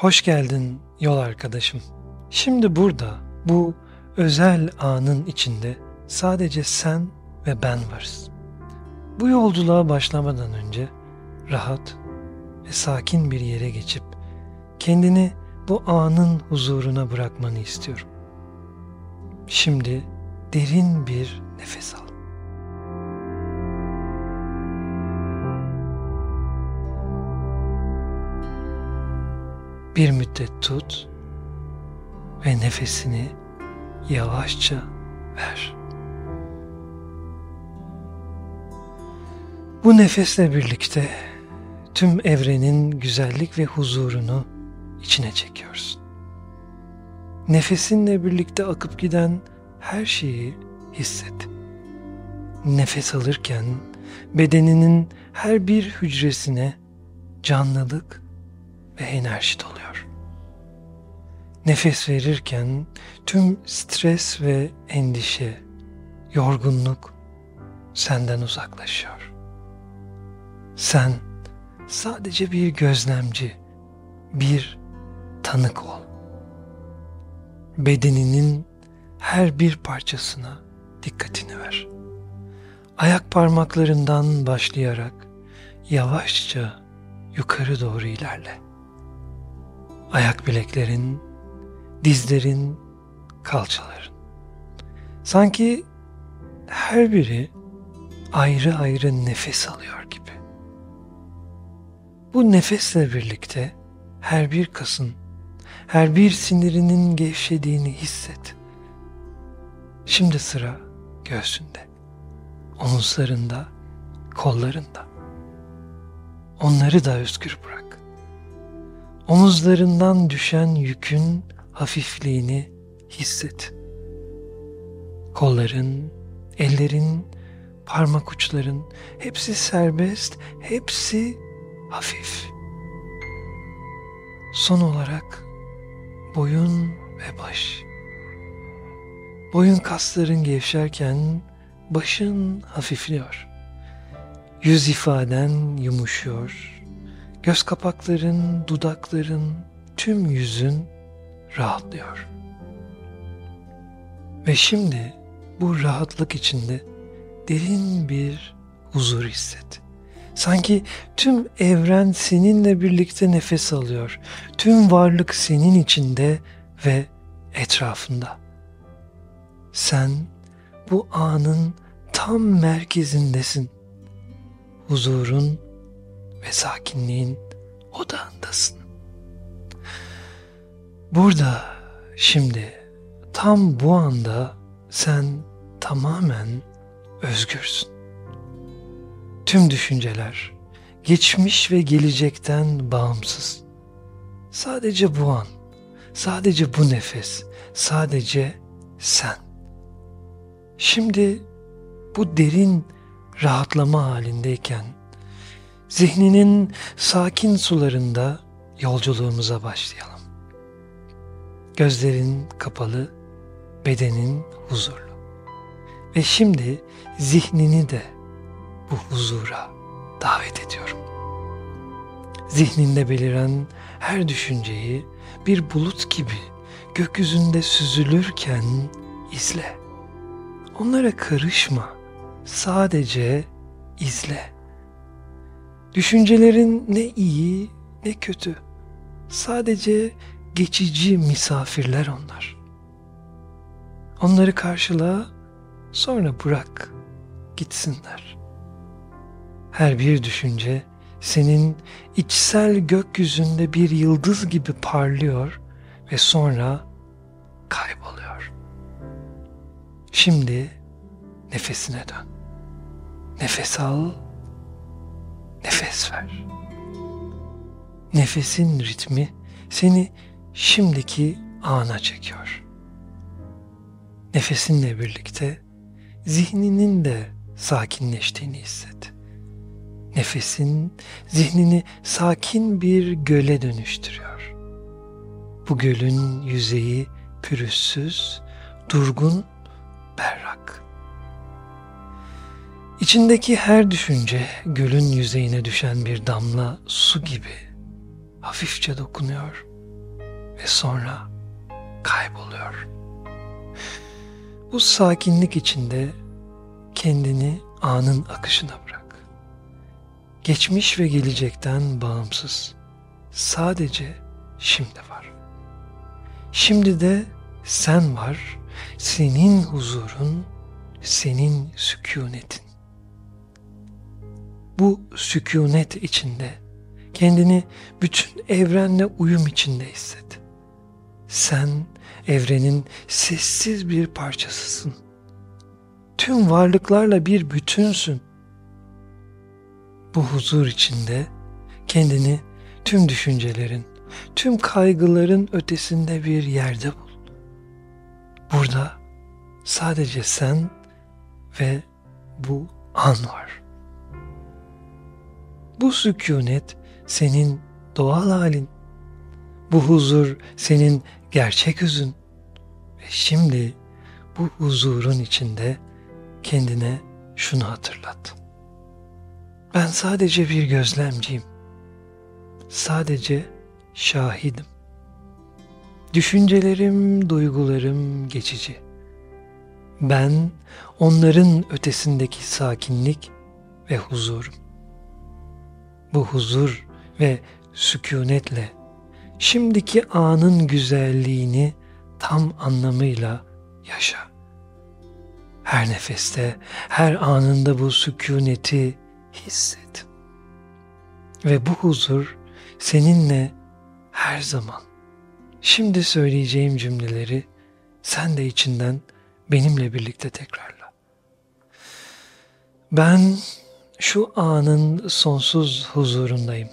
Hoş geldin yol arkadaşım. Şimdi burada bu özel anın içinde sadece sen ve ben varız. Bu yolculuğa başlamadan önce rahat ve sakin bir yere geçip kendini bu anın huzuruna bırakmanı istiyorum. Şimdi derin bir nefes al. Bir müddet tut ve nefesini yavaşça ver. Bu nefesle birlikte tüm evrenin güzellik ve huzurunu içine çekiyorsun. Nefesinle birlikte akıp giden her şeyi hisset. Nefes alırken bedeninin her bir hücresine canlılık ve enerji doluyor. Nefes verirken tüm stres ve endişe, yorgunluk senden uzaklaşıyor. Sen sadece bir gözlemci, bir tanık ol. Bedeninin her bir parçasına dikkatini ver. Ayak parmaklarından başlayarak yavaşça yukarı doğru ilerle. Ayak bileklerin, dizlerin, kalçaların. Sanki her biri ayrı ayrı nefes alıyor gibi. Bu nefesle birlikte her bir kasın, her bir sinirinin gevşediğini hisset. Şimdi sıra göğsünde, omuzlarında, kollarında. Onları da özgür bırak omuzlarından düşen yükün hafifliğini hisset. Kolların, ellerin, parmak uçların hepsi serbest, hepsi hafif. Son olarak boyun ve baş. Boyun kasların gevşerken başın hafifliyor. Yüz ifaden yumuşuyor Göz kapakların, dudakların, tüm yüzün rahatlıyor. Ve şimdi bu rahatlık içinde derin bir huzur hisset. Sanki tüm evren seninle birlikte nefes alıyor. Tüm varlık senin içinde ve etrafında. Sen bu anın tam merkezindesin. Huzurun ve sakinliğin odağındasın. Burada, şimdi, tam bu anda sen tamamen özgürsün. Tüm düşünceler, geçmiş ve gelecekten bağımsız. Sadece bu an, sadece bu nefes, sadece sen. Şimdi bu derin rahatlama halindeyken zihninin sakin sularında yolculuğumuza başlayalım. Gözlerin kapalı, bedenin huzurlu. Ve şimdi zihnini de bu huzura davet ediyorum. Zihninde beliren her düşünceyi bir bulut gibi gökyüzünde süzülürken izle. Onlara karışma, sadece izle. Düşüncelerin ne iyi ne kötü. Sadece geçici misafirler onlar. Onları karşıla, sonra bırak gitsinler. Her bir düşünce senin içsel gökyüzünde bir yıldız gibi parlıyor ve sonra kayboluyor. Şimdi nefesine dön. Nefes al nefes ver. Nefesin ritmi seni şimdiki ana çekiyor. Nefesinle birlikte zihninin de sakinleştiğini hisset. Nefesin zihnini sakin bir göle dönüştürüyor. Bu gölün yüzeyi pürüzsüz, durgun, berrak. İçindeki her düşünce gölün yüzeyine düşen bir damla su gibi hafifçe dokunuyor ve sonra kayboluyor. Bu sakinlik içinde kendini anın akışına bırak. Geçmiş ve gelecekten bağımsız. Sadece şimdi var. Şimdi de sen var, senin huzurun, senin sükunetin. Bu sükunet içinde kendini bütün evrenle uyum içinde hisset. Sen evrenin sessiz bir parçasısın. Tüm varlıklarla bir bütünsün. Bu huzur içinde kendini tüm düşüncelerin, tüm kaygıların ötesinde bir yerde bul. Burada sadece sen ve bu an var. Bu sükunet senin doğal halin. Bu huzur senin gerçek yüzün. Ve şimdi bu huzurun içinde kendine şunu hatırlat. Ben sadece bir gözlemciyim. Sadece şahidim. Düşüncelerim, duygularım geçici. Ben onların ötesindeki sakinlik ve huzurum. Bu huzur ve sükunetle şimdiki anın güzelliğini tam anlamıyla yaşa. Her nefeste, her anında bu sükuneti hisset. Ve bu huzur seninle her zaman. Şimdi söyleyeceğim cümleleri sen de içinden benimle birlikte tekrarla. Ben şu anın sonsuz huzurundayım.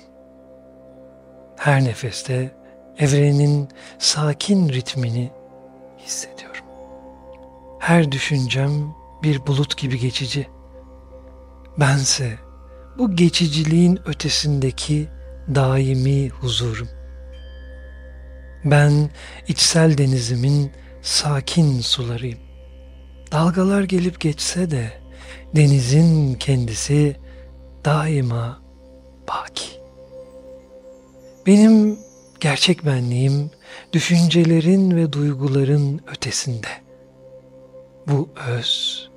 Her nefeste evrenin sakin ritmini hissediyorum. Her düşüncem bir bulut gibi geçici. Bense bu geçiciliğin ötesindeki daimi huzurum. Ben içsel denizimin sakin sularıyım. Dalgalar gelip geçse de denizin kendisi daima baki. Benim gerçek benliğim düşüncelerin ve duyguların ötesinde. Bu öz,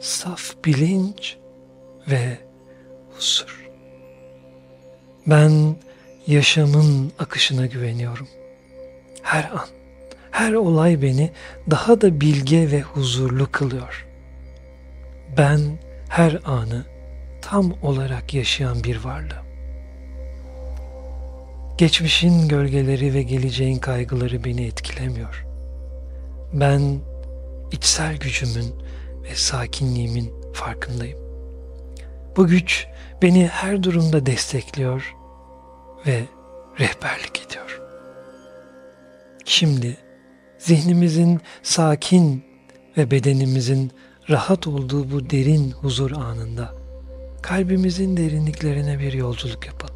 saf bilinç ve huzur. Ben yaşamın akışına güveniyorum. Her an, her olay beni daha da bilge ve huzurlu kılıyor. Ben her anı tam olarak yaşayan bir varlığım. Geçmişin gölgeleri ve geleceğin kaygıları beni etkilemiyor. Ben içsel gücümün ve sakinliğimin farkındayım. Bu güç beni her durumda destekliyor ve rehberlik ediyor. Şimdi zihnimizin sakin ve bedenimizin rahat olduğu bu derin huzur anında kalbimizin derinliklerine bir yolculuk yapalım.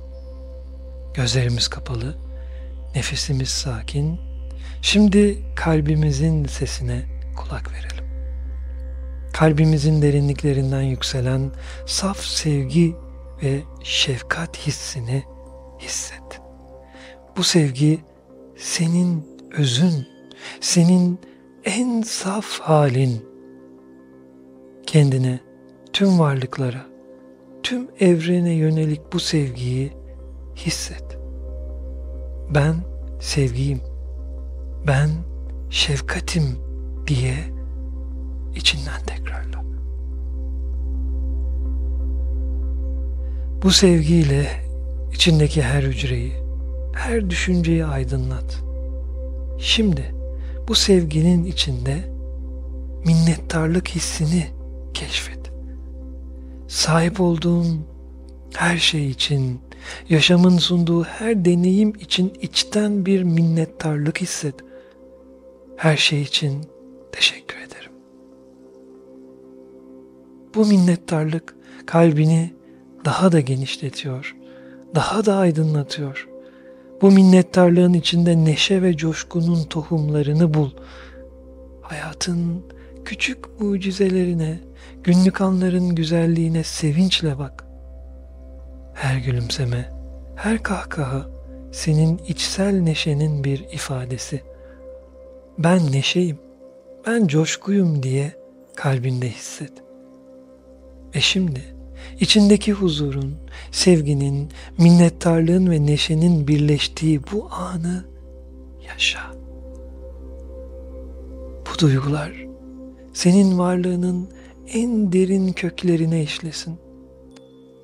Gözlerimiz kapalı, nefesimiz sakin. Şimdi kalbimizin sesine kulak verelim. Kalbimizin derinliklerinden yükselen saf sevgi ve şefkat hissini hisset. Bu sevgi senin özün, senin en saf halin. Kendine, tüm varlıklara, tüm evrene yönelik bu sevgiyi hisset. Ben sevgiyim. Ben şefkatim diye içinden tekrarla. Bu sevgiyle içindeki her hücreyi, her düşünceyi aydınlat. Şimdi bu sevginin içinde minnettarlık hissini keşfet. Sahip olduğun her şey için Yaşamın sunduğu her deneyim için içten bir minnettarlık hisset. Her şey için teşekkür ederim. Bu minnettarlık kalbini daha da genişletiyor, daha da aydınlatıyor. Bu minnettarlığın içinde neşe ve coşkunun tohumlarını bul. Hayatın küçük mucizelerine, günlük anların güzelliğine sevinçle bak. Her gülümseme, her kahkaha senin içsel neşenin bir ifadesi. Ben neşeyim, ben coşkuyum diye kalbinde hisset. Ve şimdi içindeki huzurun, sevginin, minnettarlığın ve neşenin birleştiği bu anı yaşa. Bu duygular senin varlığının en derin köklerine işlesin.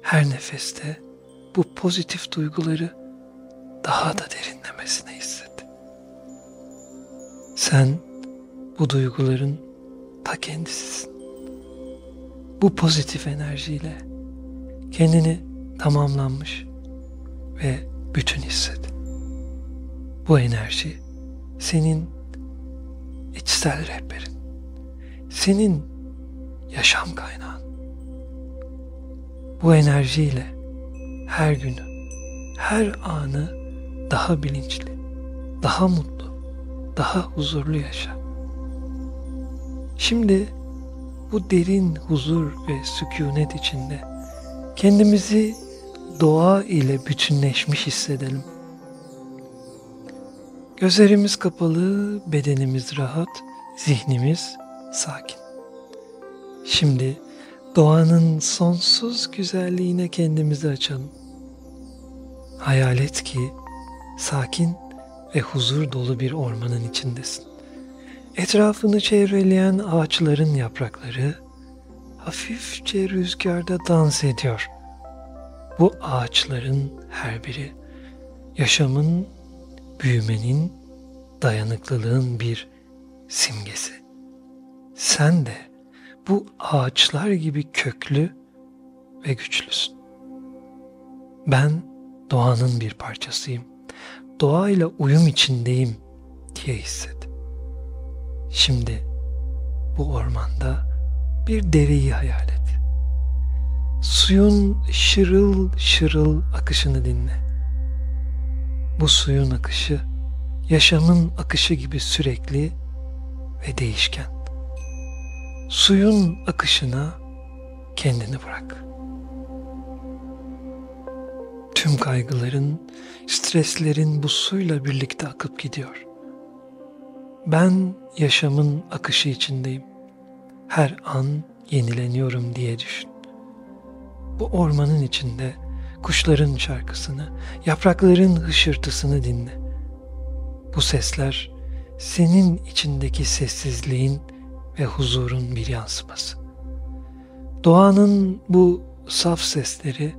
Her nefeste bu pozitif duyguları daha da derinlemesine hisset. Sen bu duyguların ta kendisisin. Bu pozitif enerjiyle kendini tamamlanmış ve bütün hisset. Bu enerji senin içsel rehberin, senin yaşam kaynağın. Bu enerjiyle her günü, her anı daha bilinçli, daha mutlu, daha huzurlu yaşa. Şimdi bu derin huzur ve sükunet içinde kendimizi doğa ile bütünleşmiş hissedelim. Gözlerimiz kapalı, bedenimiz rahat, zihnimiz sakin. Şimdi doğanın sonsuz güzelliğine kendimizi açalım. Hayal et ki sakin ve huzur dolu bir ormanın içindesin. Etrafını çevreleyen ağaçların yaprakları hafifçe rüzgarda dans ediyor. Bu ağaçların her biri yaşamın, büyümenin, dayanıklılığın bir simgesi. Sen de bu ağaçlar gibi köklü ve güçlüsün. Ben doğanın bir parçasıyım. Doğayla uyum içindeyim diye hisset. Şimdi bu ormanda bir dereyi hayal et. Suyun şırıl şırıl akışını dinle. Bu suyun akışı yaşamın akışı gibi sürekli ve değişken. Suyun akışına kendini bırak. Tüm kaygıların, streslerin bu suyla birlikte akıp gidiyor. Ben yaşamın akışı içindeyim. Her an yenileniyorum diye düşün. Bu ormanın içinde kuşların şarkısını, yaprakların hışırtısını dinle. Bu sesler senin içindeki sessizliğin ve huzurun bir yansıması. Doğanın bu saf sesleri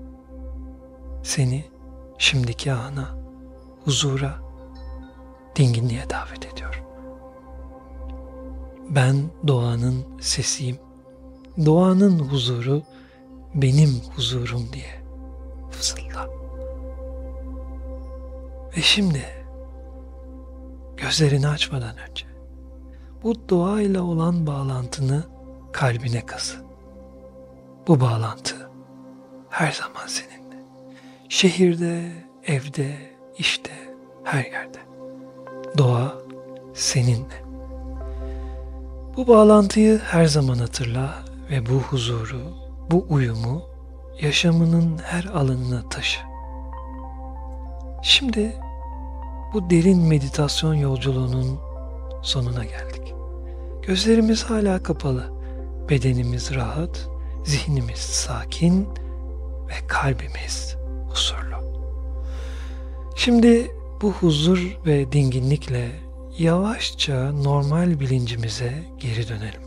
seni şimdiki ana, huzura, dinginliğe davet ediyor. Ben doğanın sesiyim. Doğanın huzuru benim huzurum diye fısılda. Ve şimdi gözlerini açmadan önce bu doğayla olan bağlantını kalbine kazı. Bu bağlantı her zaman seninle. Şehirde, evde, işte, her yerde. Doğa seninle. Bu bağlantıyı her zaman hatırla ve bu huzuru, bu uyumu yaşamının her alanına taşı. Şimdi bu derin meditasyon yolculuğunun sonuna geldik. Gözlerimiz hala kapalı, bedenimiz rahat, zihnimiz sakin ve kalbimiz huzurlu. Şimdi bu huzur ve dinginlikle yavaşça normal bilincimize geri dönelim.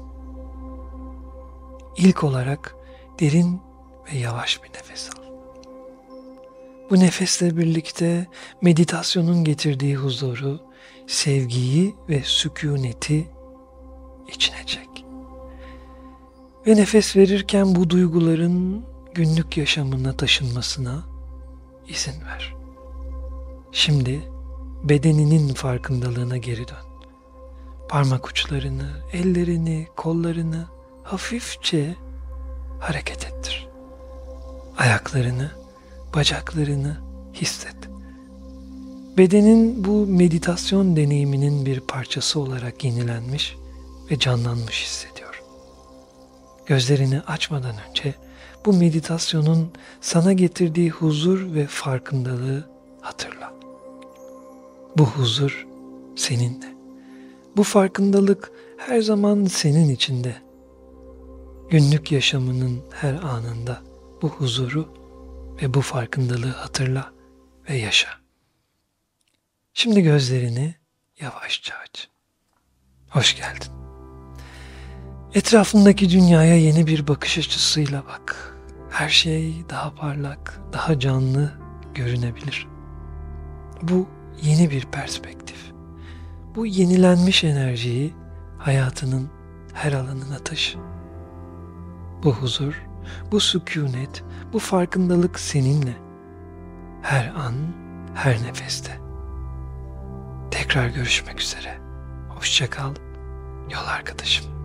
İlk olarak derin ve yavaş bir nefes al. Bu nefesle birlikte meditasyonun getirdiği huzuru, sevgiyi ve sükuneti içine çek. Ve nefes verirken bu duyguların günlük yaşamına taşınmasına izin ver. Şimdi bedeninin farkındalığına geri dön. Parmak uçlarını, ellerini, kollarını hafifçe hareket ettir. Ayaklarını, bacaklarını hisset. Bedenin bu meditasyon deneyiminin bir parçası olarak yenilenmiş ve canlanmış hissediyor. Gözlerini açmadan önce bu meditasyonun sana getirdiği huzur ve farkındalığı hatırla. Bu huzur seninle. Bu farkındalık her zaman senin içinde. Günlük yaşamının her anında bu huzuru ve bu farkındalığı hatırla ve yaşa. Şimdi gözlerini yavaşça aç. Hoş geldin. Etrafındaki dünyaya yeni bir bakış açısıyla bak. Her şey daha parlak, daha canlı görünebilir. Bu yeni bir perspektif. Bu yenilenmiş enerjiyi hayatının her alanına taşı. Bu huzur, bu sükunet, bu farkındalık seninle. Her an, her nefeste. Tekrar görüşmek üzere. Hoşça kal, yol arkadaşım.